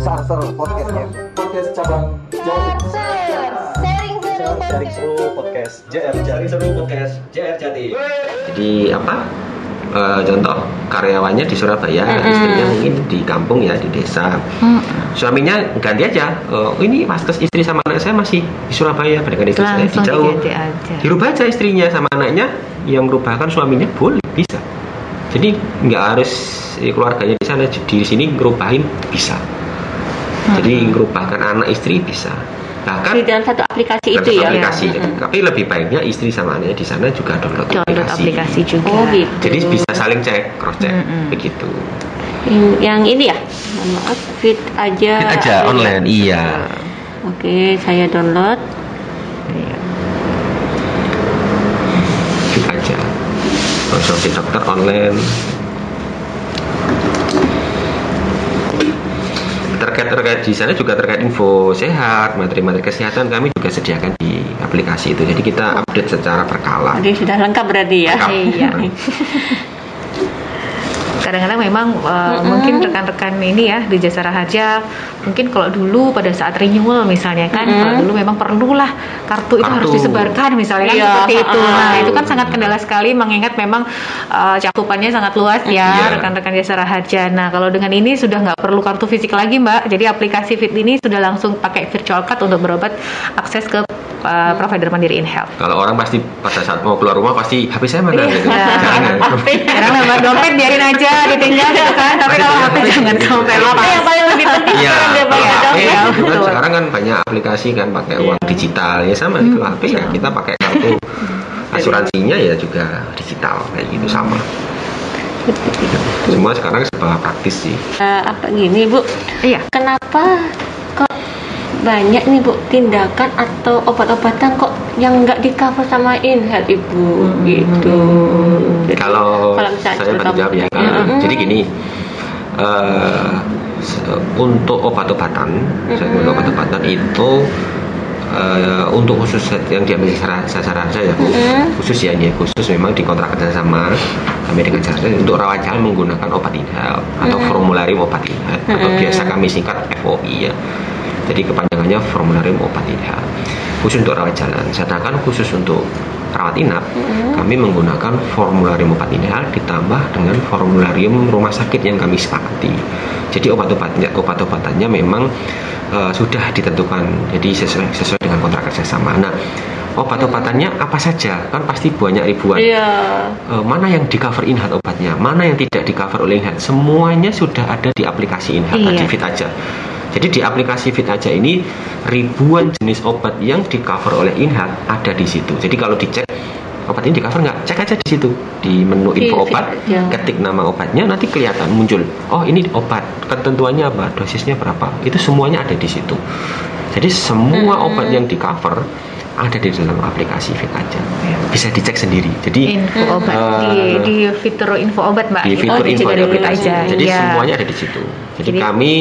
Sarser podcastnya. Podcast cabang Jawa Timur. Sharing seru Sharing seru podcast JR Sharing seru podcast JR Jati. Jadi apa? Eh, contoh karyawannya di Surabaya, istrinya mungkin di kampung ya di desa. Suaminya ganti aja. Eh, ini vaskes istri sama anak saya masih di Surabaya, padahal istri saya di jauh. Dirubah aja istrinya sama anaknya yang merubahkan suaminya boleh bisa. Jadi nggak harus eh, keluarganya di sana di sini ngerubahin bisa. Jadi ngerubahkan anak istri bisa. Bahkan di dalam satu aplikasi Bukan itu satu ya. aplikasi. Mm-mm. Tapi lebih baiknya istri sama anaknya di sana juga download, Download aplikasi juga. Oh gitu. Jadi bisa saling cek, cross check, Mm-mm. begitu. Yang- ini ya. Mohon Maaf, fit aja. Fit aja online, iya. Oke, saya download. Iya. Fit aja. Konsultasi dokter online. Terkait di sana juga terkait info sehat, materi-materi kesehatan kami juga sediakan di aplikasi itu. Jadi kita update secara berkala. Jadi sudah lengkap berarti ya. Lengkap. Iya. Kadang-kadang memang uh, mungkin rekan-rekan ini ya di jasa raharja mungkin kalau dulu pada saat renewal misalnya kan Mm-mm. kalau dulu memang perlulah kartu itu Kartu. harus disebarkan misalnya kan Iya, seperti itu. Nah, itu kan sangat kendala sekali mengingat memang uh, cakupannya sangat luas ya Iya. rekan-rekan jasa raharja. Nah, kalau dengan ini sudah nggak perlu kartu fisik lagi, Mbak. Jadi aplikasi Fit ini sudah langsung pakai virtual card untuk berobat akses ke uh, provider Mandiri InHealth. Kalau orang pasti pada saat mau keluar rumah pasti HP saya mana gitu. Iya. Jangan. Sekarang lewat dompet biarin aja ditinggal gitu kan. Tapi kalau HP jangan sampai Apa lepas. yang paling lebih penting Iya, sekarang kalau HP ya, itu kan betul. sekarang kan banyak aplikasi kan pakai uang digital ya sama itu HP ya kita pakai kartu asuransinya ya juga digital kayak gitu sama. Semua sekarang serba praktis sih. Eh, apa gini Bu? Iya. Kenapa kok banyak nih Bu tindakan atau obat-obatan kok yang nggak di cover sama InHealth Ibu gitu. Jadi, Kalau saya bantu jawab ya. Mm-mm. Jadi gini, eh, se- untuk obat-obatan, saya untuk obat-obatan itu eh, untuk khusus yang diambil sasaran saya Bu, khusus ya ini khusus memang dikontrak kerja sama kami dengan cara untuk rawat jalan menggunakan obat inhal atau formularium obat inhal atau biasa kami singkat FOI ya. Jadi kepanjangannya formularium obat inhal khusus untuk rawat jalan. Sedangkan khusus untuk rawat inap kami menggunakan formularium obat inhal ditambah dengan formularium rumah sakit yang kami sepakati. Jadi obat-obatnya obat-obatannya memang eh, sudah ditentukan. Jadi sesuai sesuai dengan kontrak kerjasama. Nah, obat-obatannya apa saja? Kan pasti banyak ribuan. Iya. Eh, mana yang di cover Inhat obatnya, mana yang tidak di cover oleh Inhat, semuanya sudah ada di aplikasi Inhat Iya. tadi Fit aja. Jadi di aplikasi Fit aja ini ribuan jenis obat yang di cover oleh Inhat ada di situ. Jadi kalau dicek obat ini di cover nggak, cek aja di situ di menu info obat, aja. ketik nama obatnya nanti kelihatan muncul. Oh ini obat, ketentuannya apa, dosisnya berapa, itu semuanya ada di situ. Jadi semua obat yang di cover ada di dalam aplikasi Fit aja. Bisa dicek sendiri. Jadi Info obat eh, di di fitur info obat Mbak. di fitur Oh, info di aja. Jadi Iya. semuanya ada di situ. Jadi, Jadi- kami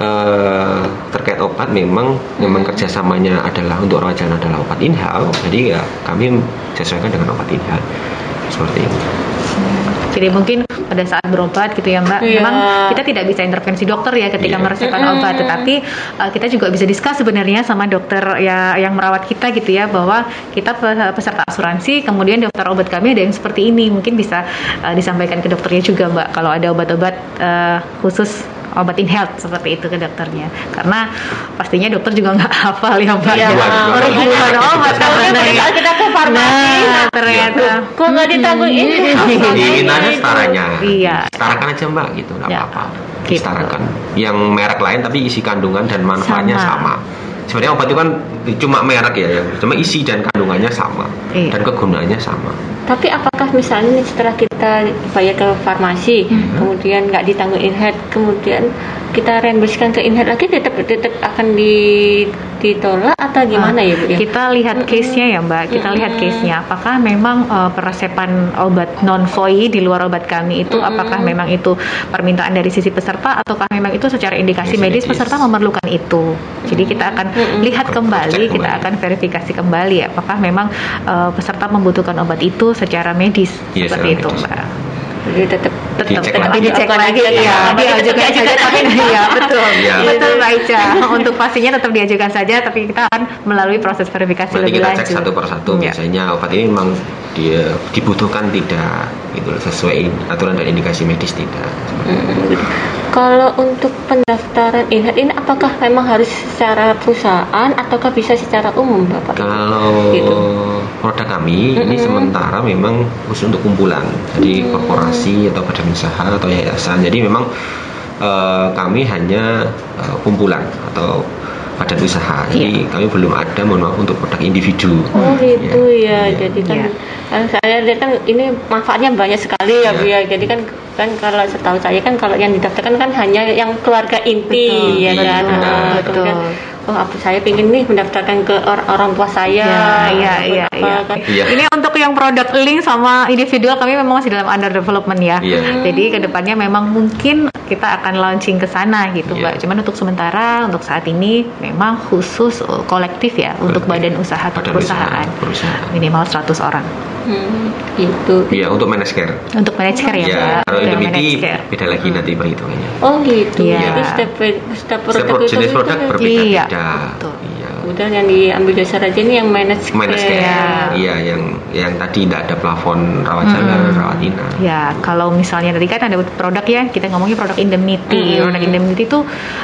eh, terkait obat memang memang kerjasamanya adalah untuk rawat jalan adalah obat inhal. Jadi ya kami sesuaikan dengan obat inhal seperti itu. Jadi mungkin pada saat berobat gitu ya Mbak, Iya. memang kita tidak bisa intervensi dokter ya ketika Iya. meresepkan obat, tetapi uh, kita juga bisa diskus sebenarnya sama dokter ya yang merawat kita gitu ya bahwa kita pe- peserta asuransi, kemudian daftar obat kami ada yang seperti ini, mungkin bisa uh, disampaikan ke dokternya juga Mbak kalau ada obat-obat uh, khusus obat in health seperti itu ke dokternya karena pastinya dokter juga nggak hafal ya mbak Iya. ya Ribuan, ribuan ribuan. obat Tahu kan pada ya. saat kita ke farmasi. nah ternyata Kok nggak ditanggung ini? Di internet setaranya. Iya. Setarakan aja mbak gitu, nggak Ya. apa-apa. Gitu. Setarakan. Yang merek lain tapi isi kandungan dan manfaatnya Sama. sama. Sebenarnya obat itu kan cuma merek ya, ya. cuma isi dan kandungannya sama Iya. dan kegunaannya sama. Tapi apakah misalnya nih setelah kita bayar ke farmasi, kemudian nggak ditanggung inhead, kemudian kita reimbursekan ke inhead lagi, tetap tetap akan di, ditolak atau gimana ya bu? Ya? Kita lihat case-nya ya Mbak, kita lihat case-nya. Apakah memang uh, peresepan obat non FOI di luar obat kami itu apakah memang itu permintaan dari sisi peserta ataukah memang itu secara indikasi medis. peserta memerlukan itu. Jadi kita akan lihat Cek kembali, kita kembali. akan verifikasi kembali apakah memang uh, peserta membutuhkan obat itu secara medis Iya, seperti secara itu medis. Mbak. Jadi tetap tetap Dicek lagi. dicek lagi ya diajukan saja tapi iya betul Iya. betul Mbak Ica untuk pastinya tetap diajukan saja tapi kita akan melalui proses verifikasi Nanti lebih kita lanjut cek satu persatu Iya. biasanya obat ini memang dia dibutuhkan tidak gitu sesuai aturan dan indikasi medis tidak. Hmm. Kalau untuk pendaftaran inhat ini apakah memang harus secara perusahaan ataukah bisa secara umum Bapak? Kalau Gitu. produk kami ini Mm-mm. sementara memang khusus untuk kumpulan, jadi Mm. korporasi atau badan usaha atau yayasan. Jadi memang eh, kami hanya eh, kumpulan atau badan usaha. Jadi Iya. kami belum ada mohon maaf untuk produk individu. Oh gitu ya, Iya. jadi kan Iya. kan saya lihat kan ini manfaatnya banyak sekali ya Bu Iya. ya. Jadi kan kan kalau setahu saya kan kalau yang didaftarkan kan hanya yang keluarga inti Betul, ya iya, kan. betul, Ah, betul. kemudian, oh apa saya pengen nih mendaftarkan ke or- orang tua saya. Ya, iya, iya, apa, iya. kan. Iya. Ini untuk yang produk link sama individual kami memang masih dalam under development ya. Iya. Jadi ke depannya memang mungkin kita akan launching ke sana gitu, Iya. Mbak. Cuman untuk sementara, untuk saat ini memang khusus kolektif ya untuk Kolektif. badan usaha atau Badan perusahaan. usaha, perusahaan. Minimal 100 orang. Hmm, gitu. Iya, untuk manage care. Untuk manage care ya, Ya, Mbak. kalau manage care. beda lagi nanti perhitungannya. Oh gitu. Iya. Jadi setiap setiap produk Setiap itu jenis produk itu- berbeda-beda. Iya, betul. Iya. Kemudian yang diambil dasar aja ini yang manage Manage care. care. Iya, yang yang tadi tidak ada plafon rawat jalan, rawat inap. Ya, kalau misalnya tadi kan ada produk ya, kita ngomongin produk indemnity. Mm-mm. Produk indemnity itu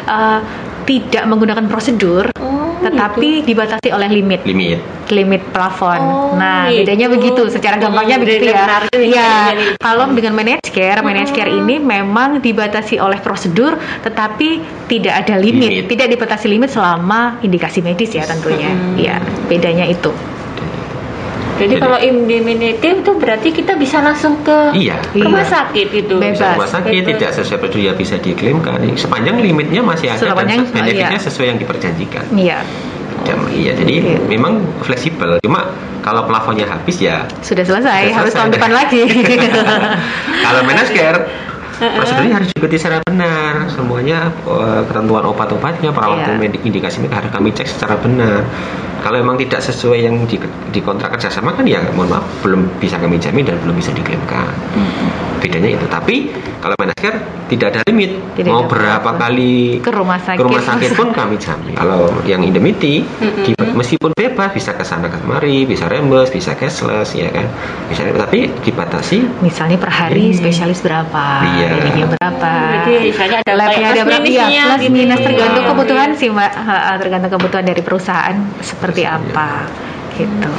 uh, tidak menggunakan prosedur, Oh, tetapi dibatasi oleh limit. Limit. limit plafon. Oh, nah, gitu. bedanya begitu. Secara gampangnya Hmm, begitu ya. Iya. nih. Kalau dengan manage care, manage care ini memang dibatasi oleh prosedur, tetapi tidak ada limit. Limit. Tidak dibatasi limit selama indikasi medis ya tentunya. Hmm. Iya, bedanya itu. Jadi, Jadi- kalau indemnity itu berarti kita bisa langsung ke Iya. rumah Iya. sakit itu. Bebas. Bisa rumah sakit Bebas. tidak sesuai prosedur ya bisa diklaimkan. Sepanjang limitnya masih ada Sepanjang- dan benefitnya iya. sesuai yang diperjanjikan. Iya, Jam- iya, jadi Oke. memang fleksibel. Cuma kalau plafonnya habis ya sudah selesai. Sudah Harus selesai. tahun depan lagi. kalau manage care prosedurnya harus diikuti secara benar semuanya eh, ketentuan obat-obatnya perawatan Iya. medik indikasi medik harus kami cek secara benar kalau memang tidak sesuai yang di, di kontrak kerjasama kan ya mohon maaf belum bisa kami jamin dan belum bisa diklaimkan bedanya itu tapi kalau care tidak ada limit Tidak mau ada berapa plafon. kali Ke rumah sakit. ke rumah sakit pun kami jamin kalau yang indemnity Mm-mm. di- meskipun bebas bisa ke sana kemari bisa reimburse bisa cashless ya kan bisa tapi dibatasi Misalnya per hari Iya. spesialis berapa, Iya. berapa. Jadi misalnya ada labnya kayak ada plus berapa ya minusnya plus minus tergantung Iya. kebutuhan sih mbak tergantung kebutuhan dari perusahaan seperti Iya. apa gitu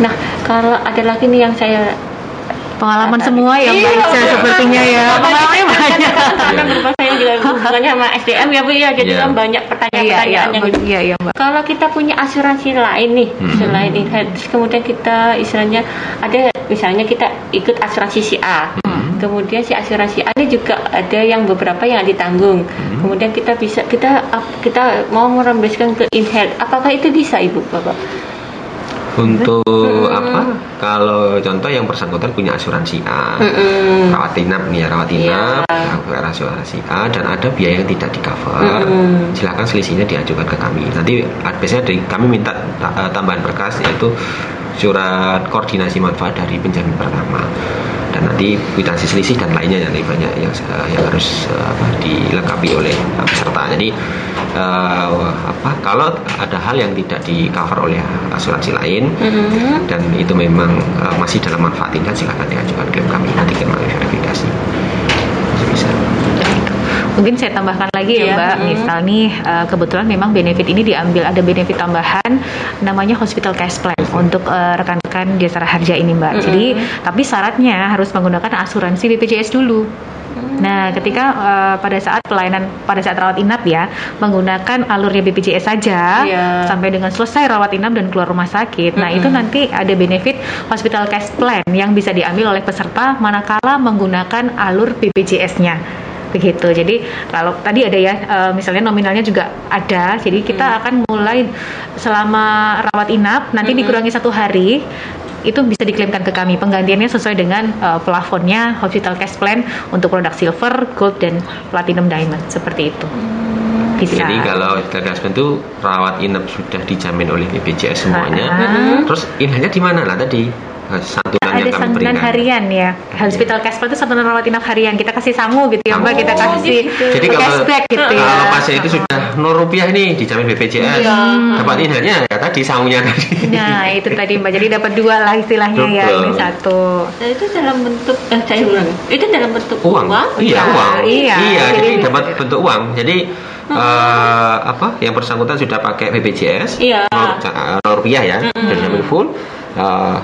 Nah, kalau ada lagi nih yang saya pengalaman semua ya mbak Iya, Ica betul. sepertinya ya pengalamannya banyak karena berupa saya juga hubungannya sama SDM ya Bu ya, jadi Iya. kan banyak iya iya pertanyaan-pertanyaan yang mbak- iya iya mbak Kalau kita punya asuransi lain nih, Hmm. selain terus kemudian kita istilahnya ada misalnya kita ikut asuransi si A, Hmm. kemudian si asuransi A ini juga ada yang beberapa yang ditanggung, Hmm. kemudian kita bisa kita kita mau merembeskan ke Inhead, apakah itu bisa Ibu Bapak? Untuk Hmm. apa? Kalau contoh yang bersangkutan punya asuransi A, Mm-mm. rawat inap nih ya rawat inap, Iya. ya, asuransi A dan ada biaya yang tidak di cover, Mm-mm. silakan selisihnya diajukan ke kami. Nanti biasanya dari kami minta ta- eh, tambahan berkas yaitu surat koordinasi manfaat dari penjamin pertama dan nanti kwitansi selisih dan lainnya yang banyak yang eh, yang harus eh, apa, dilengkapi oleh eh, peserta. Jadi eh, apa kalau ada hal yang tidak di cover oleh asuransi lain Mm-mm. dan itu memang uh, masih dalam manfaat tingkat silakan diajukan klaim kami nanti kami verifikasi Mungkin saya tambahkan lagi ya Iya, Mbak, mm. misal nih uh, kebetulan memang benefit ini diambil ada benefit tambahan namanya hospital cash plan untuk uh, rekan-rekan jasa harja ini Mbak. Mm-mm. Jadi tapi syaratnya harus menggunakan asuransi BPJS dulu. Nah, ketika uh, pada saat pelayanan pada saat rawat inap ya menggunakan alurnya BPJS saja Iya. sampai dengan selesai rawat inap dan keluar rumah sakit. Nah, Mm-mm. itu nanti ada benefit hospital cash plan yang bisa diambil oleh peserta manakala menggunakan alur BPJS-nya begitu. Jadi kalau tadi ada ya, eh, misalnya nominalnya juga ada. Jadi kita akan mulai selama rawat inap nanti Mm-mm. dikurangi satu hari itu bisa diklaimkan ke kami penggantiannya sesuai dengan eh, plafonnya hospital cash plan untuk produk silver, gold dan platinum diamond seperti itu. Bisa. jadi kalau hospital itu rawat inap sudah dijamin oleh BPJS semuanya Ah. terus inhalnya di mana lah tadi santunan ada yang kami santunan berikan. harian ya hospital cash flow itu santunan rawat inap harian kita kasih sangu gitu ya mbak Sangu. kita kasih Jadi kalau cashback gitu ya kalau pasien itu sudah nol rupiah ini dijamin BPJS, Iya. dapat inhalnya ya tadi sangunya tadi. nah itu tadi mbak jadi dapat dua lah istilahnya ya ini satu Nah, itu dalam bentuk eh, saya ulang. Itu dalam bentuk uang, iya Iya, uang, iya. jadi Jadi- dapat bentuk uang. Jadi eh, apa? Yang bersangkutan sudah pakai BPJS, Iya. rupiah ya, dan dijamin full. Eh,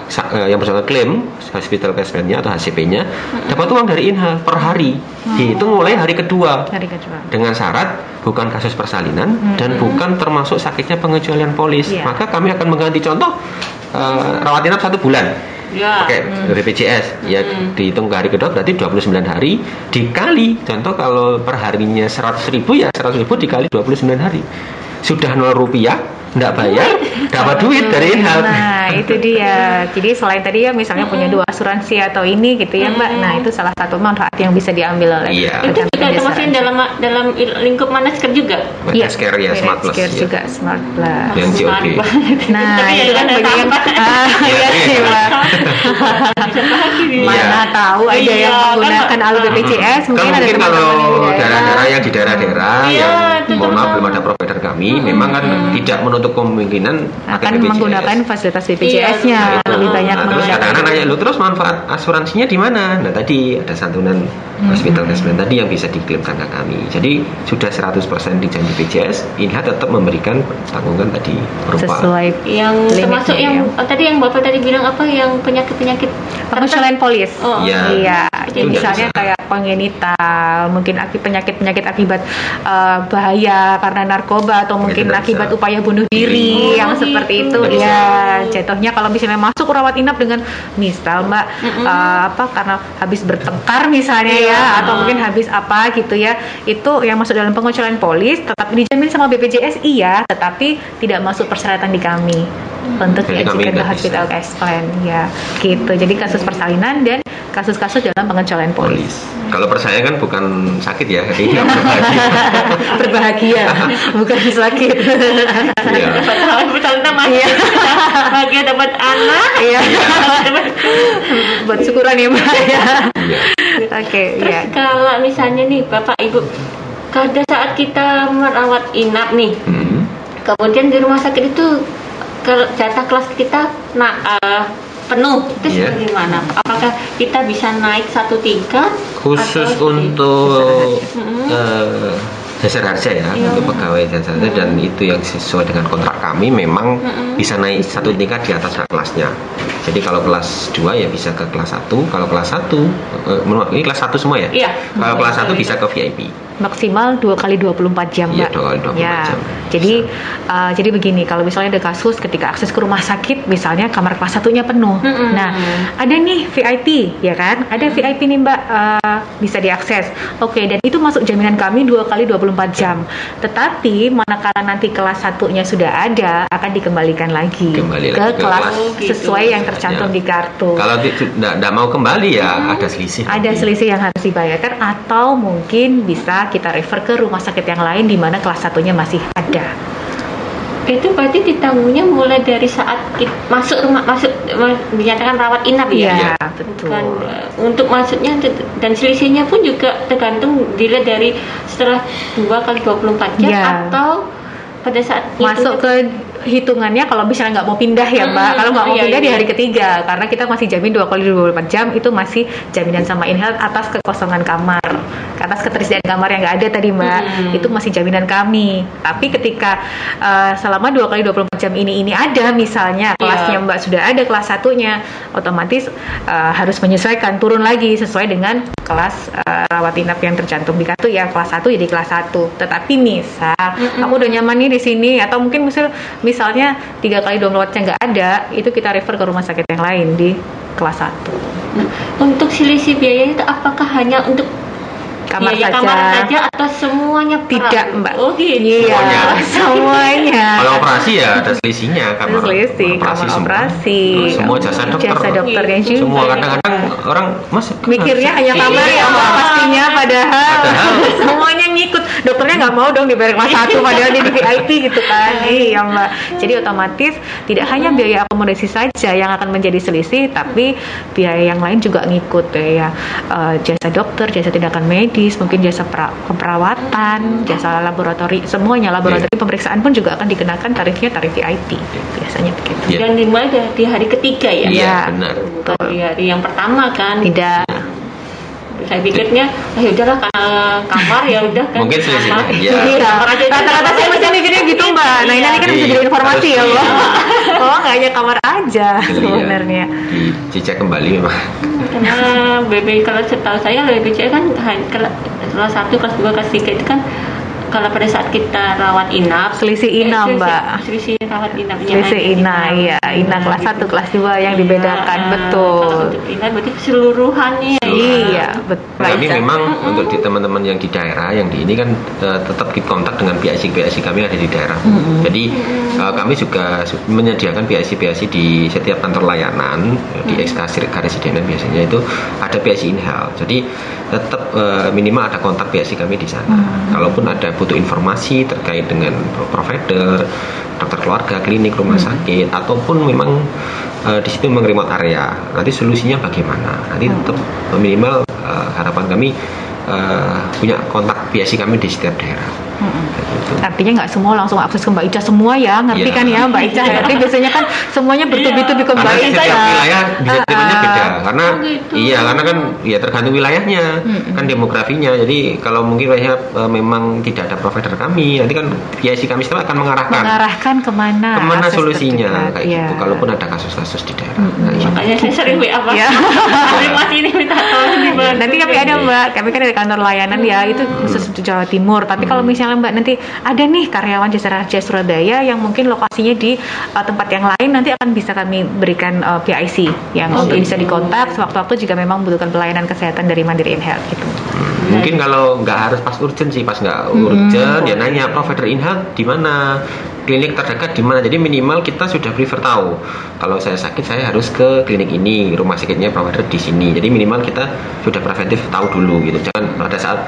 yang bersangkutan klaim hospital cashback-nya atau HCP-nya dapat uang dari Inhal per hari. Dihitung mulai hari kedua. Hari kedua. Dengan syarat bukan kasus persalinan dan bukan termasuk sakitnya pengecualian polis. Iya. Maka kami akan mengganti contoh eh, rawat inap satu bulan. Ya. pakai BPJS ya dihitung ke hari kedua berarti 29 hari dikali. Contoh kalau per harinya 100 ribu ya 100 ribu dikali 29 hari. Sudah 0 rupiah nggak bayar dapat duit dari Inhal Nah, itu dia. Jadi selain tadi ya misalnya punya dua asuransi atau ini gitu ya, Mbak. Nah, itu salah satu manfaat yang bisa diambil oleh Iya. Itu juga termasuk dalam dalam lingkup Manasker juga. Iya, Healthcare ya Smart Plus ya. juga Smart Plus. Yang COD. Smart. Nah, Tapi itu ya kan ada bagi yang ah, iya sih, Mbak. Iya. Mana tahu ada Iya, yang kan, menggunakan alur BPJS, kan mungkin ada mungkin kalau teman-teman daerah-daerah yang di daerah-daerah Iya, yang itu mohon maaf belum ada provider kami memang kan tidak menutup kemungkinan akan BPJS. menggunakan fasilitas BPJS-nya Iya, Nah, lebih itu. banyak Nah, terus kadang-kadang nanya lu terus manfaat asuransinya di mana? Nah tadi ada santunan hospital cashback tadi yang bisa diklaimkan ke kami. Jadi sudah 100% dijamin BPJS, Inha tetap memberikan tanggungan tadi berupa sesuai Yang termasuk yang ya. oh, tadi yang Bapak tadi bilang apa yang penyakit-penyakit pengecualian polis. Oh, Iya. Iya, jadi misalnya bisa. kayak pengenital, mungkin aki penyakit-penyakit akibat eh, bahaya karena narkoba atau mungkin nggak bisa. akibat upaya bunuh diri Oh, yang gitu. seperti itu. Bisa. Ya, jatuhnya kalau misalnya masuk rawat inap dengan misal Mbak eh, apa karena habis bertengkar misalnya Iya. ya atau mungkin habis apa gitu ya. Itu yang masuk dalam pengecualian polis tetap dijamin sama BPJS iya, tetapi tidak masuk persyaratan di kami. Untuk Jadi diajukan ke hospital cash plan ya gitu jadi kasus persalinan dan kasus-kasus dalam pengecualian polis polis. Kalau percaya kan bukan sakit ya, ini yang berbahagia. berbahagia bukan sakit Iya. betul nama Iya. bahagia dapat anak iya buat syukuran ya mbak ya Iya. oke terus ya kalau misalnya nih bapak ibu pada saat kita merawat inap nih Hmm. kemudian di rumah sakit itu jatah kelas kita nah eh, penuh itu Iya. bagaimana apakah kita bisa naik satu tingkat Khusus atau- untuk eh, dasar harga ya, Iya. untuk pegawai dasar harga dan itu yang sesuai dengan kontrak kami memang Mm-mm. bisa naik satu tingkat di atas kelasnya. Jadi kalau kelas 2 ya bisa ke kelas 1, kalau kelas 1 eh, menurut- ini kelas 1 semua ya? Iya. Kalau kelas 1 bisa ke VIP. Maksimal dua kali 24 jam Iya, mbak dua kali 24 ya jam. jadi uh, jadi begini kalau misalnya ada kasus ketika akses ke rumah sakit misalnya kamar kelas satunya penuh Mm-mm. nah ada nih VIP ya kan ada VIP nih mbak uh, bisa diakses oke dan itu masuk jaminan kami dua kali 24 jam tetapi manakala nanti kelas satunya sudah ada akan dikembalikan lagi Kembali ke lagi ke kelas kelas. sesuai Gitu. yang tercantum Ya. di kartu Kalau tidak mau kembali ya ada selisih. ada selisih yang harus dibayarkan atau mungkin bisa kita refer ke rumah sakit yang lain di mana kelas satunya masih ada. itu berarti ditanggungnya mulai dari saat kita masuk rumah masuk dinyatakan rawat inap ya Iya, Iya. betul. Bukan, eh, untuk masuknya te- dan selisihnya pun juga tergantung dilihat dari setelah dua kali 24 jam Iya. atau pada saat Masuk itu- ke hitungannya kalau misalnya nggak mau pindah ya mbak, kalau nggak mau iya, pindah di iya. hari ketiga karena kita masih jamin dua kali 24 jam itu masih jaminan sama Inhealth atas kekosongan kamar, atas ketersediaan kamar yang nggak ada tadi mbak, Mm. itu masih jaminan kami. Tapi ketika uh, selama dua kali 24 jam ini ini ada misalnya Iya. kelasnya mbak sudah ada kelas satunya, otomatis uh, harus menyesuaikan turun lagi sesuai dengan kelas uh, rawat inap yang tercantum di kartu ya kelas 1 jadi kelas 1 tetapi misal Mm-mm. kamu udah nyaman nih di sini atau mungkin misal misalnya tiga kali 24 jam nggak ada itu kita refer ke rumah sakit yang lain di kelas 1 Nah, untuk selisih biaya itu apakah hanya untuk kamar Biaya saja. kamar saja atau semuanya Tidak, Mbak. Oh gitu. Iya, Semuanya. semuanya. Kalau operasi ya ada selisihnya kamar Selisih, kamar semua. operasi. Semua jasa dokter. Jasa dokternya juga. Semua kadang-kadang orang mas Mikirnya hanya kamar Iya. ya Mbak, pastinya padahal, Padahal. semuanya ngikut. Dokternya nggak mau dong dibayar kelas satu padahal dia di VIP gitu kan. Iya Mbak. Jadi otomatis tidak hanya biaya akomodasi saja yang akan menjadi selisih, tapi biaya yang lain juga ngikut ya. Eh, jasa dokter, jasa tindakan medis, mungkin jasa pra- keperawatan, jasa laboratori, semuanya laboratori pemeriksaan pun juga akan dikenakan tarifnya tarif VIP. Biasanya begitu. Iya. Dan dimulai dari di hari ketiga ya. Iya, Iya. benar. Bukan di hari yang pertama kan. Tidak. Saya pikirnya, ah ya udahlah karena kamar ya udah kan. Mungkin selisihnya, kamar. iya. Iya, Kamar aja rata-rata saya masih mikirnya gitu mbak. Nah ini nanti kan bisa jadi informasi ya mbak. Oh nggak hanya kamar aja Iya. sebenarnya. dicek kembali memang. Karena BB kalau setahu saya BPJS kan han- kela- kelas satu, kelas dua, kelas tiga itu kan kalau pada saat kita rawat inap Selisih eh, inap, selisih- Mbak. selisih rawat inapnya Selisih aja ina, kita. iya, ina kelas Gitu. satu, kelas dua yang dibedakan, Iya, betul. kalau untuk inap berarti keseluruhannya ya. Iya, betul. Nah, ini memang untuk di teman-teman yang di daerah yang di ini kan eh, tetap di kontak dengan PIC PIC kami ada di daerah. Jadi eh, kami juga menyediakan PIC PIC di setiap kantor layanan eh, di ekskasi karesidenan biasanya itu ada PIC in-health. Jadi tetap eh, minimal ada kontak PIC kami di sana. Kalaupun ada butuh informasi terkait dengan provider, dokter keluarga, klinik, rumah sakit ataupun memang eh, di situ memang remote area. Nanti solusinya bagaimana? Nanti tetap minimal eh, harapan kami eh, punya kontak PIC kami di setiap daerah. Gitu. Artinya nggak semua langsung akses ke Mbak Ica semua ya, ngerti Iya. kan ya Mbak Ica? Ngerti biasanya kan semuanya bertubi-tubi ke Mbak Ica. setiap wilayah bisa terimanya Ah, beda karena Oh, gitu. iya karena kan ya tergantung wilayahnya kan demografinya jadi kalau mungkin wilayahnya eh, memang tidak ada provider kami nanti kan PIC kami setelah akan mengarahkan mengarahkan ke mana? ke mana solusinya kayak ya. gitu kalaupun ada kasus-kasus di daerah Nah, iya. Makanya saya sering WA. Iya. Masih ini minta tolong dibantu. Nanti kami ada mbak, kami kan ada kantor layanan ya itu khusus untuk Jawa Timur. Tapi kalau misalnya mbak nanti ada nih karyawan jasa raja Surabaya yang mungkin lokasinya di uh, tempat yang lain nanti akan bisa kami berikan uh, PIC yang Oh, untuk gitu. bisa dikontak sewaktu-waktu jika memang membutuhkan pelayanan kesehatan dari Mandiri In Health gitu. mungkin kalau nggak harus pas urgent sih pas nggak urgent dia nanya provider in-health di mana klinik terdekat di mana. Jadi minimal kita sudah prefer tahu. Kalau saya sakit saya harus ke klinik ini. Rumah sakitnya provider di sini. Jadi minimal kita sudah preventif tahu dulu gitu. Jangan pada saat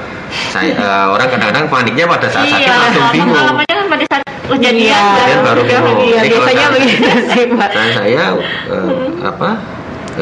saya eh, orang kadang-kadang paniknya pada saat sakit Iya, langsung bingung. kan pada saat kejadian Iya, baru bingung. Iya, biasanya begitu sih mbak. Nah saya eh, apa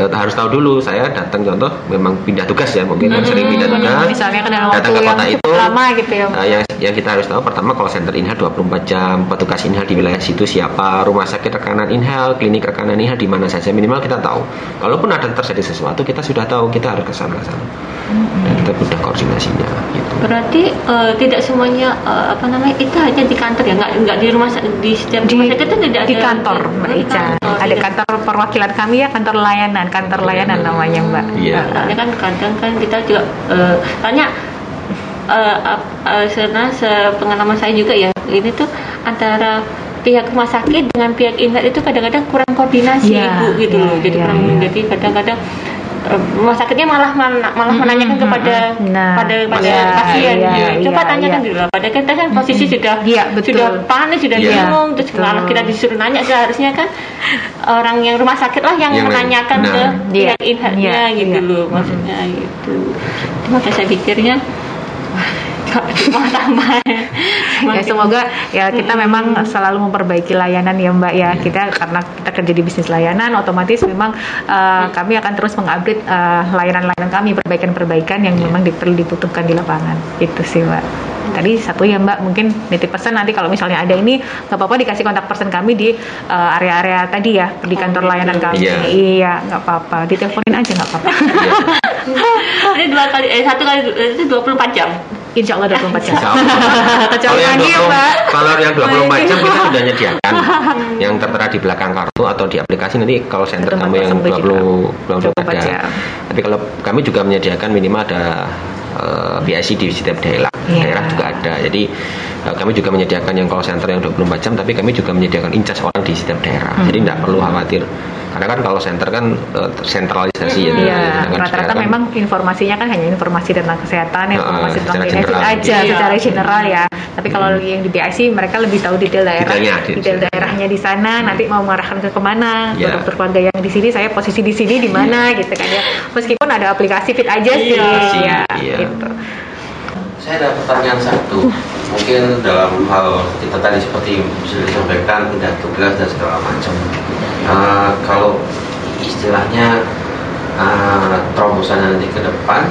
harus tahu dulu saya datang contoh memang pindah tugas ya mungkin yang sering pindah tugas. Misalnya kan dalam datang waktu ke kota itu lama gitu ya. eh, yang yang kita harus tahu pertama call center inhal 24 jam petugas inhal di wilayah situ siapa rumah sakit rekanan inhal klinik rekanan inhal di mana saja minimal kita tahu. Kalaupun ada terjadi sesuatu kita sudah tahu kita harus ke sana ke sana. Dan kita mudah koordinasinya gitu. Berarti eh, tidak semuanya eh, apa namanya itu hanya di kantor ya, nggak nggak di rumah di setiap di, rumah sakit itu tidak di ada kantor Mbak Di Ica kantor, ada tidak. kantor perwakilan kami ya kantor layanan kantor layanan namanya Mbak Iya. Soalnya kan kadang kan kita juga eh, tanya eh, ap- eh, sebenarnya sepengalaman saya juga ya ini tuh antara pihak rumah sakit dengan pihak ingat itu kadang-kadang kurang koordinasi Iya, ibu gitu iya, loh jadi iya, kurang iya. jadi kadang-kadang rumah sakitnya malah malah, menanyakan mm-mm. kepada Nah, pada pada iya, pasien iya, gitu. coba iya, tanyakan iya. dulu pada kita kan posisi sudah betul. sudah panik sudah Iya, bingung terus betul. malah kita disuruh nanya seharusnya kan orang yang rumah sakit lah yang, Yang menanyakan nah. ke Iya, pihak inhatnya iya, gitu iya. loh maksudnya gitu makanya saya pikirnya ya semoga ya kita memang selalu memperbaiki layanan ya Mbak ya. Kita karena kita kerja di bisnis layanan otomatis memang eh, kami akan terus mengupdate eh, layanan-layanan kami perbaikan-perbaikan yang memang di- perlu dibutuhkan di lapangan. Itu sih Mbak. Tadi satu ya Mbak mungkin nitip pesan nanti kalau misalnya ada ini nggak apa-apa dikasih kontak person kami di eh, area-area tadi ya di kantor layanan kami. Iya. iya nggak apa-apa. Diteleponin aja nggak apa-apa. Ini dua kali eh satu kali itu 24 jam Insya Allah 24 jam kecuali Kalau yang pagi ya 20 Mbak Kalau yang 24 jam kita sudah nyediakan yang tertera di belakang kartu atau di aplikasi nanti kalau center kami yang kosong 20 juga. 24 24 ada. jam. Tapi kalau kami juga menyediakan minimal ada eh, BIC di setiap daerah. Iya. Daerah juga ada. Jadi kami juga menyediakan yang call center yang 24 jam, tapi kami juga menyediakan incas orang di setiap daerah. Hmm. Jadi tidak perlu khawatir. Karena kan kalau center kan eh, sentralisasi ya. Iya, Sedangkan rata-rata sekarang- memang informasinya kan hanya informasi tentang kesehatan, informasi Ah, tentang secara benefit general. aja Iya. secara general ya. Tapi kalau yang di BIC mereka lebih tahu detail daerah, Detailnya, di- detail daerahnya di sana, nanti mau mengarahkan ke ke mana, ke Iya. dokter keluarga yang di sini, saya posisi di sini di mana gitu kan ya. Meskipun ada aplikasi fit aja sih, Iya, ya, iya. gitu. Saya ada pertanyaan satu, mungkin dalam hal kita tadi seperti bisa disampaikan pindah tugas dan segala macam. Eh, kalau istilahnya eh, terobosan nanti ke depan,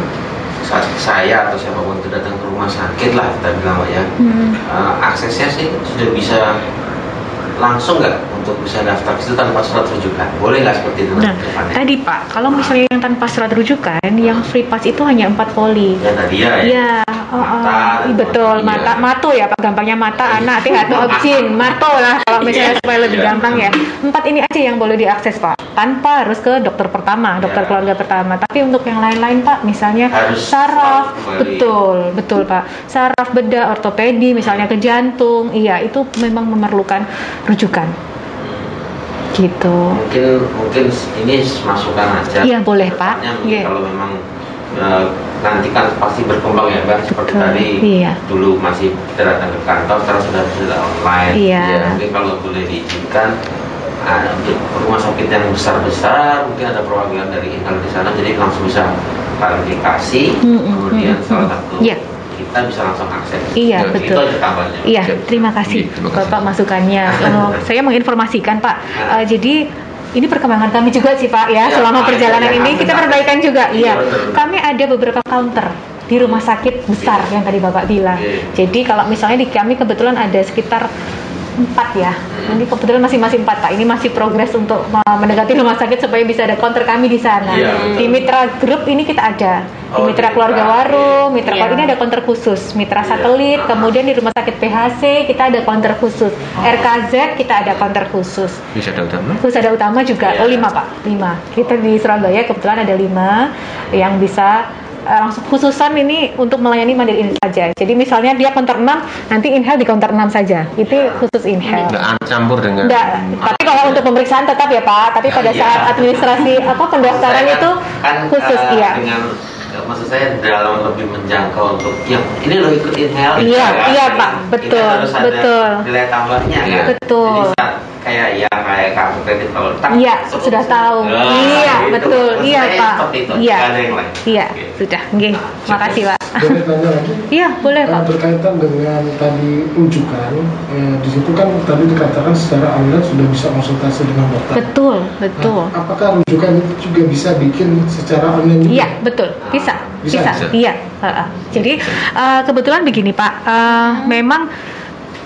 saat saya atau siapa pun itu datang ke rumah sakit lah kita bilang ya, Hmm. eh, aksesnya sih sudah bisa langsung nggak untuk bisa daftar ke situ tanpa surat rujukan? Boleh nggak seperti itu Nah, nanti ke depannya? tadi Pak, kalau misalnya yang tanpa surat rujukan, yang free pass itu hanya empat poli. Yang tadi ya, ya. Iya, oh, oh, Mata, iya, betul. iya. Mata, mato ya, Pak. Gampangnya mata, anak, hati, hati, objin, mato lah. Kalau misalnya Iya, supaya lebih iya. gampang ya. Empat ini aja yang boleh diakses, Pak. Tanpa harus ke dokter pertama, dokter Iya. keluarga pertama. Tapi untuk yang lain-lain, Pak, misalnya Harus saraf, betul, betul, Pak. Saraf, bedah, ortopedi, misalnya ke jantung, iya, itu memang memerlukan rujukan. Gitu. mungkin mungkin ini masukan aja Iya, boleh, Pak. Iya. kalau memang eh, nanti kan pasti berkembang ya mbak seperti Betul, tadi iya. dulu masih datang ke kantor sekarang sudah sudah online Iya. Ya, mungkin kalau boleh diizinkan ah, untuk rumah sakit yang besar besar mungkin ada perwakilan dari Intel di sana jadi langsung bisa klarifikasi Mm, mm, kemudian mm, salah mm. satu Iya. kita bisa langsung akses Iya, Ya, betul. itu aja tambahnya Iya, terima kasih, terima kasih. Bapak masukannya. Kalau saya menginformasikan Pak, eh, jadi ini perkembangan kami juga sih Pak ya, Ya, selama Pak, perjalanan ya, ini kita benar. perbaikan juga. Iya, Iya, kami ada beberapa counter di rumah sakit besar yang tadi Bapak bilang. Jadi kalau misalnya di kami kebetulan ada sekitar empat ya. Ini kebetulan masih masih empat Pak. Ini masih progres untuk mendekati rumah sakit supaya bisa ada counter kami di sana. Betul. di Mitra Group ini kita ada. Di Oh, Mitra Keluarga Mitra. Warung, Mitra. Keluarga ini ada counter khusus. Mitra Iya. Satelit, Ah. kemudian di Rumah Sakit PHC kita ada counter khusus. RKZ kita ada counter khusus. Bisa ada utama? Terus ada utama juga, Iya. oh lima pak, lima. Kita di Surabaya kebetulan ada lima yang bisa eh, langsung khususan ini untuk melayani mandiri ini saja. Jadi misalnya dia counter 6, nanti inhale di counter 6 saja. Itu Iya. khusus inhale. Nggak campur dengan Enggak, tapi kalau untuk pemeriksaan tetap ya Pak. Tapi pada Iya. saat administrasi apa pendaftaran Saya itu kan, khusus eh, iya. dengan eh, maksud saya dalam lebih menjangkau untuk yang ini lo ikut inhale Iya, kan. iya, Ini- Pak. Betul, betul. nilai tambahnya Iya. kan Betul. Jadi saat kayak ya kayak kartu kredit kalau tak Iya, sebut- sudah tahu. Ah, iya, gitu. betul. Iya, Pak. itu, Iya. nggak ada yang lain Iya, sudah. Nggih. Makasih, Pak. Boleh tanya lagi? Iya, boleh, Nah, Pak. berkaitan dengan tadi rujukan, eh, di situ kan tadi dikatakan secara online sudah bisa konsultasi dengan dokter. Betul, betul. Nah, apakah rujukan itu juga bisa bikin secara online juga? Iya, betul. Bisa. Bisa, Bisa. bisa. Iya. Heeh. Jadi eh, kebetulan begini, Pak. Eh, memang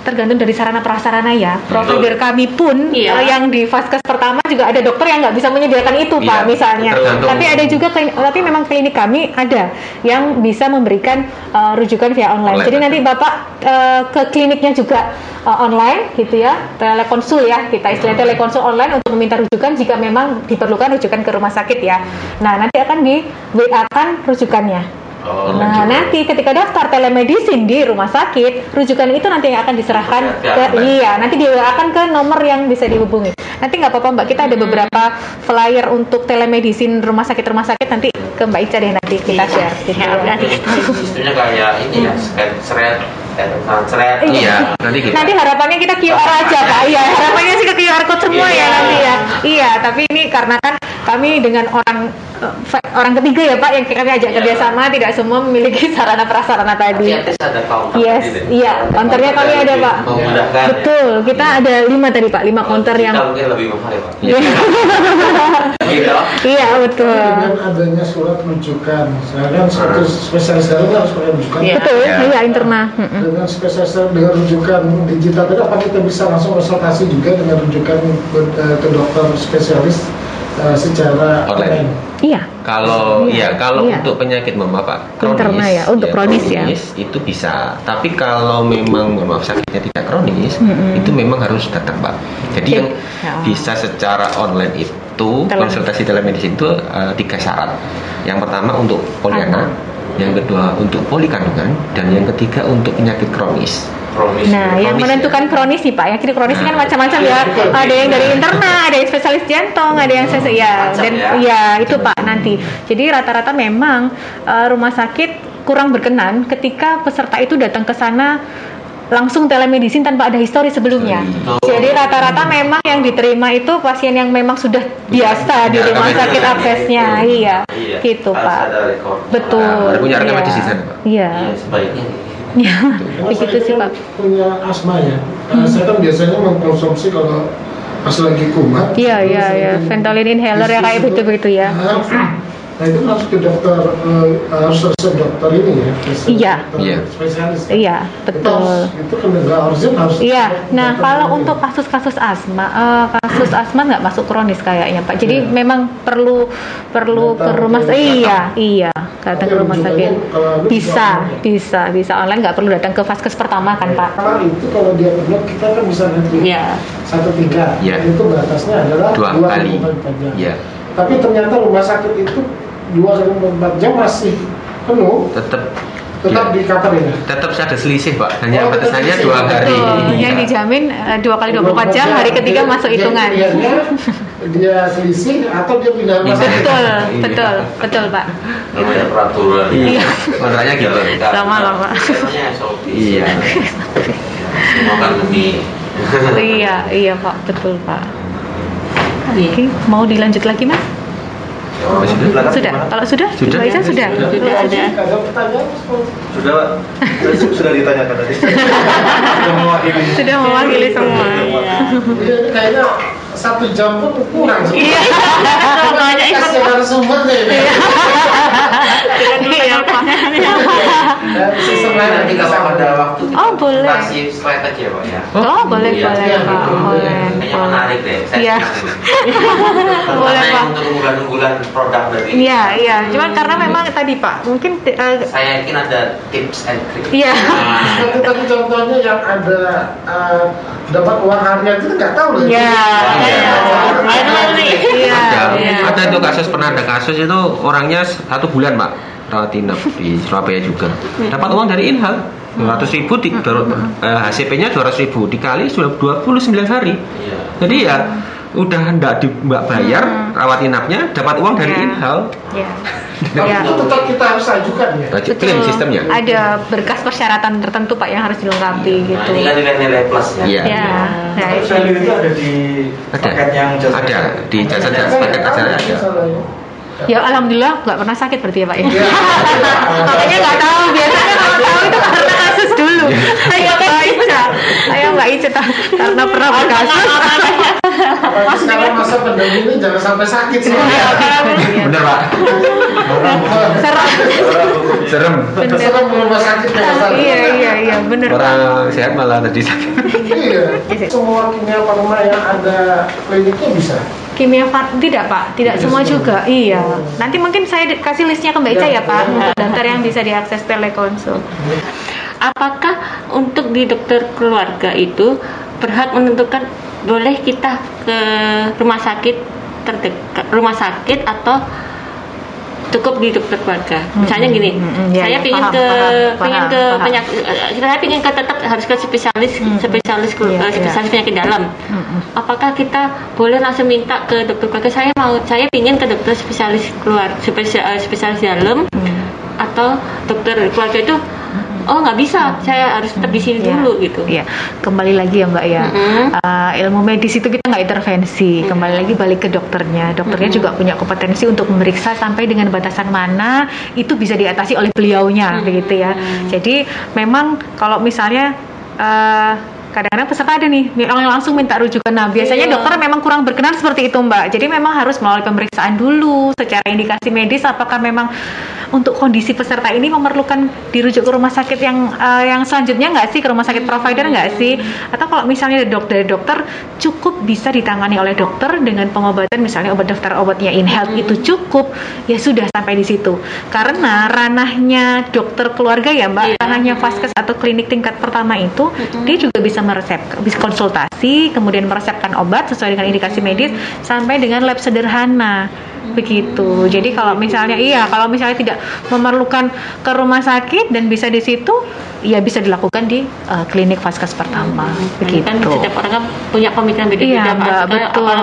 tergantung dari sarana prasarana ya. Provider kami pun Iya. eh, yang di vaskes pertama juga ada dokter yang nggak bisa menyediakan itu, Iya, Pak, misalnya. tergantung. Tapi ada juga klinik, tapi memang klinik kami ada yang bisa memberikan eh, rujukan via online. Online, Jadi nanti Bapak eh, ke kliniknya juga eh, online gitu ya, telekonsul ya, kita istilah telekonsul online untuk meminta rujukan jika memang diperlukan rujukan ke rumah sakit ya. Nah, nanti akan di WA kan rujukannya. Oh, Nah, nanti ketika daftar telemedicine di rumah sakit, rujukan itu nanti yang akan diserahkan Oke, ke oke. iya, nanti di WA kan ke nomor yang bisa dihubungi. Nanti nggak apa-apa Mbak, kita ada beberapa flyer untuk telemedicine rumah sakit rumah sakit nanti ke Mbak Ica deh nanti kita Iya. share. Ya, udah di Istilahnya kayak ini ya, scan seret, eh, seret. Iya, nanti kita Nanti harapannya kita QR aja Pak. Iya, harapannya sih ke QR code semua ya Iya. nanti ya. Iya, tapi ini karena kan kami dengan orang eh, orang ketiga ya Pak yang kami ajak Iya. kerjasama tidak semua memiliki sarana prasarana tadi. Yes, tadi deh. iya, counternya kami ada Pak. Memudahkan. ya. Betul, kita ada lima tadi Pak, lima counter Kita yang mungkin lebih mahal ya Pak. Iya. Gitu. iya betul. Dengan adanya surat rujukan, sedangkan suatu spesialis dalam harus pakai rujukan. Iya. Betul, Ya. iya internal. Mm-mm. Dengan spesialis dengan rujukan digital tadi, apa kita bisa langsung konsultasi juga dengan rujukan eh, ke dokter spesialis eh, secara Online. online? Iya. Kalau Iya, ya kalau iya. untuk penyakit mohon maaf Pak, Internal ya, untuk kronis ya. itu bisa. Tapi kalau memang mohon maaf sakitnya tidak kronis, Mm-mm. itu memang harus datang Pak. Jadi Oke. yang Ya. bisa secara online itu Tele- konsultasi telemedicine itu eh, tiga syarat. Yang pertama untuk polianak, yang kedua untuk poli kandungan, dan yang ketiga untuk penyakit kronis. Kronis Nah, yang kronis menentukan ya. kronis nih Pak, ya kiri kronis kan Nah. macam-macam ya. betul. Ada yang dari interna, ada yang spesialis jantung, ada yang spesialis ya Macam dan ya. ya itu Pak nanti. Jadi rata-rata memang eh, rumah sakit kurang berkenan ketika peserta itu datang ke sana langsung telemedicine tanpa ada histori sebelumnya. Betul. Jadi rata-rata memang yang diterima itu pasien yang memang sudah biasa di Ya, rumah tapi sakit aksesnya, iya, iya. gitu Harus Pak. ada rekor. Betul. Nah, punya rekam iya. medis di sana, Pak. Iya, Iya, sebaiknya. Iya. Karena begitu sih Pak. punya asma ya. Eh, saya kan biasanya mengkonsumsi kalau pas lagi kumat. Iya, iya, iya. Ventolin inhaler ya, kayak bisnis itu. begitu-begitu ya. Nah, itu harus ke dokter, eh, harus resep dokter ini ya. resep Iya. dokter Iya. Spesialis. Iya, Itu betul. Itu kan nggak urgent harus. Iya, nah kalau ini. untuk kasus-kasus asma, eh, kasus asma nggak masuk kronis kayaknya Pak. Jadi Iya. memang perlu perlu ke Datang rumah ke- iya, iya, datang Tapi ke rumah sakit. Bisa, bisa bisa, online nggak perlu datang ke vaskes pertama kan Pak. Kalau itu kalau dia penuh kita kan bisa nanti Iya. satu tiga. Iya. Itu batasnya adalah Dua dua kali. Iya. Tapi ternyata rumah sakit itu dua kali empat jam masih penuh, Tetap tetap iya. di cover ya. tetap ada selisih pak hanya Oh, batasannya dua hari Betul, yang dijamin eh, dua kali 24 jam, hari ketiga Dia- masuk dia hitungan. pilihannya dia selisih atau dia pindah rumah sakit. Betul, Iya. betul, betul Pak. Namanya peraturan. iya makanya gitu Sama lah, Pak. Namanya SOP. iya Semua kan demi. iya, iya Pak, betul Pak. Oke, mau dilanjut lagi Mas? Oh, sudah Sudah, kalau sudah, Sudah. Ica sudah. Sudah. Sudah. Sudah, Pak. Sudah- Sudah ditanyakan tadi. Sudah mewakili. Sudah mewakili semua. Iya. Iya, kayaknya satu jam pun kurang. Iya. Banyak ikut. Kasih narasumbernya ini. Iya, Pak. Ya, lain Nanti kita kalau sama. ada waktu Oh, boleh. kasih slide aja pak ya. Oh, boleh, Iya, boleh, iya, Pak. gitu. Boleh. Kayaknya menarik deh. Saya Iya. Boleh, Pak. untuk unggulan-unggulan produk dari. Iya, iya. Cuman karena memang tadi Pak, mungkin eh, Saya yakin ada tips and trick. Iya. Nah, tadi contohnya yang ada eh, dapat uang harian itu nggak tahu loh. Iya. Ada nih. Iya. ada iya. ada itu kasus pernah ada kasus itu orangnya satu bulan pak rawat inap di Surabaya juga dapat uang dari Inhal 200 ribu di, baru, eh, HCP-nya 200 ribu dikali sudah 29 hari Iya. jadi ya udah ndak di mbak bayar rawat inapnya dapat uang dari Iya. Inhal Iya. Tapi Iya. itu tetap kita harus ajukan ya. Klaim sistemnya Ada berkas persyaratan tertentu Pak yang harus dilengkapi Nah, gitu. ini kan nilai-nilai plus ya. Iya. Ya, nah Tapi itu. value itu ada di Ada. paket yang jasa ada di jasa jasa paket nggak acara ada. Ya alhamdulillah nggak pernah sakit berarti ya Pak ya. Iya. Makanya nggak tahu biasanya kalau tahu itu karena kasus dulu. Ica, saya Mbak Ica ta- karena pernah berkasus. Apalagi sekarang masa pandemi ini jangan sampai sakit sih. Iya. bener pak Serem. serem Bener. Serem rumah sakit jangan sakit. Iya iya iya bener orang sehat malah tadi sakit Iya. Semua kimia farma yang ada kliniknya bisa. Kimia far tidak Pak, tidak Tidak semua semua. juga. Iya. Nanti mungkin saya kasih listnya ke Mbak Ica ya Ya, Pak, untuk daftar yang bisa diakses telekonsul. Apakah untuk di dokter keluarga itu berhak menentukan boleh kita ke rumah sakit terdekat rumah sakit atau cukup di dokter keluarga. Misalnya gini, hmm, hmm, ya, saya ya, pingin paham, ke paham, pingin paham, ke paham. penyakit, eh, saya pingin ke tetap harus ke spesialis Hmm, hmm. spesialis kelu- Iya, eh, iya. spesialis penyakit dalam. Mm-mm. Apakah kita boleh langsung minta ke dokter keluarga? Saya mau, saya pingin ke dokter spesialis keluar spesialis, spesialis dalam Hmm. atau dokter keluarga itu oh nggak bisa saya harus tetap di sini Iya. dulu gitu Iya, kembali lagi ya Mbak ya. Mm-mm. Uh, ilmu medis itu kita nggak intervensi, kembali lagi balik ke dokternya. Dokternya Mm-mm. juga punya kompetensi untuk memeriksa sampai dengan batasan mana itu bisa diatasi oleh beliaunya, Mm-mm. begitu ya. Jadi memang kalau misalnya uh, kadang-kadang peserta ada nih yang langsung minta rujukan. Nah biasanya Iya. dokter memang kurang berkenan seperti itu Mbak. Jadi memang harus melalui pemeriksaan dulu secara indikasi medis apakah memang untuk kondisi peserta ini memerlukan dirujuk ke rumah sakit yang eh, yang selanjutnya nggak sih? Ke rumah sakit provider nggak sih? Atau kalau misalnya dari dokter dari dokter cukup bisa ditangani oleh dokter dengan pengobatan misalnya obat daftar obatnya in health itu cukup ya sudah sampai di situ. Karena ranahnya dokter keluarga ya mbak Iya. ranahnya vaskes atau klinik tingkat pertama itu dia juga bisa meresep bisa konsultasi kemudian meresepkan obat sesuai dengan indikasi medis sampai dengan lab sederhana begitu. Jadi kalau misalnya iya kalau misalnya tidak memerlukan ke rumah sakit dan bisa di situ ya bisa dilakukan di uh, klinik Vaskas pertama begitu. kan setiap orang kan punya pemikiran beda-beda Iya. Mbak, betul. orang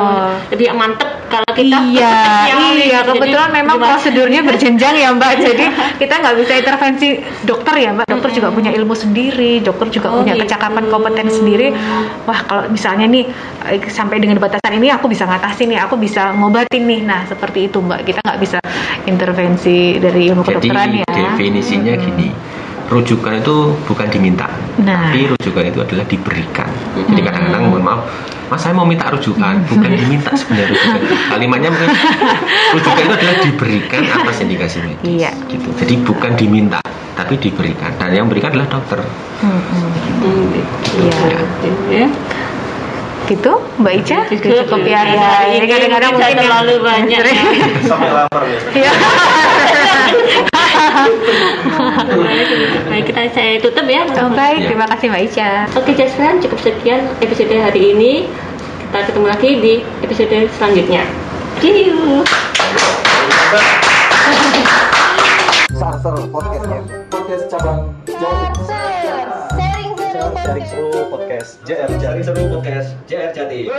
lebih mantep kalau kita iya, yang iya. jadi Kebetulan memang gimana? prosedurnya berjenjang ya Mbak. Jadi kita nggak bisa intervensi dokter ya Mbak. Dokter juga punya ilmu sendiri. Dokter juga Oh, punya gitu. kecakapan kompeten sendiri. Wah kalau misalnya nih eh, sampai dengan batasan ini aku bisa ngatasin nih, aku bisa ngobatin nih. Nah seperti itu Mbak. Kita nggak bisa intervensi dari ilmu Jadi kedokteran ya. definisinya Mm-mm. gini, rujukan itu bukan diminta, Nah. tapi rujukan itu adalah diberikan. Jadi kadang-kadang mohon maaf, Mas saya mau minta rujukan, bukan diminta sebenarnya rujukan. Kalimatnya mungkin rujukan itu adalah diberikan atas indikasi medis. Iya. Gitu. Jadi bukan diminta, tapi diberikan. Dan yang berikan adalah dokter. Hmm, gitu. Iya. Ya. Gitu Mbak Ica. Cukup. Cukup ya. Ya. ini kadang-kadang mungkin terlalu banyak, ya. Sampai lapar ya. Baik, kita saya tutup ya. Oh, baik, terima kasih Mbak Ica. Oke, Jasran, cukup sekian episode hari ini. Kita ketemu lagi di episode selanjutnya. See you. Sarter podcastnya. Podcast cabang Jawa Timur. Sharing seru podcast JR Jaring seru podcast JR Jati.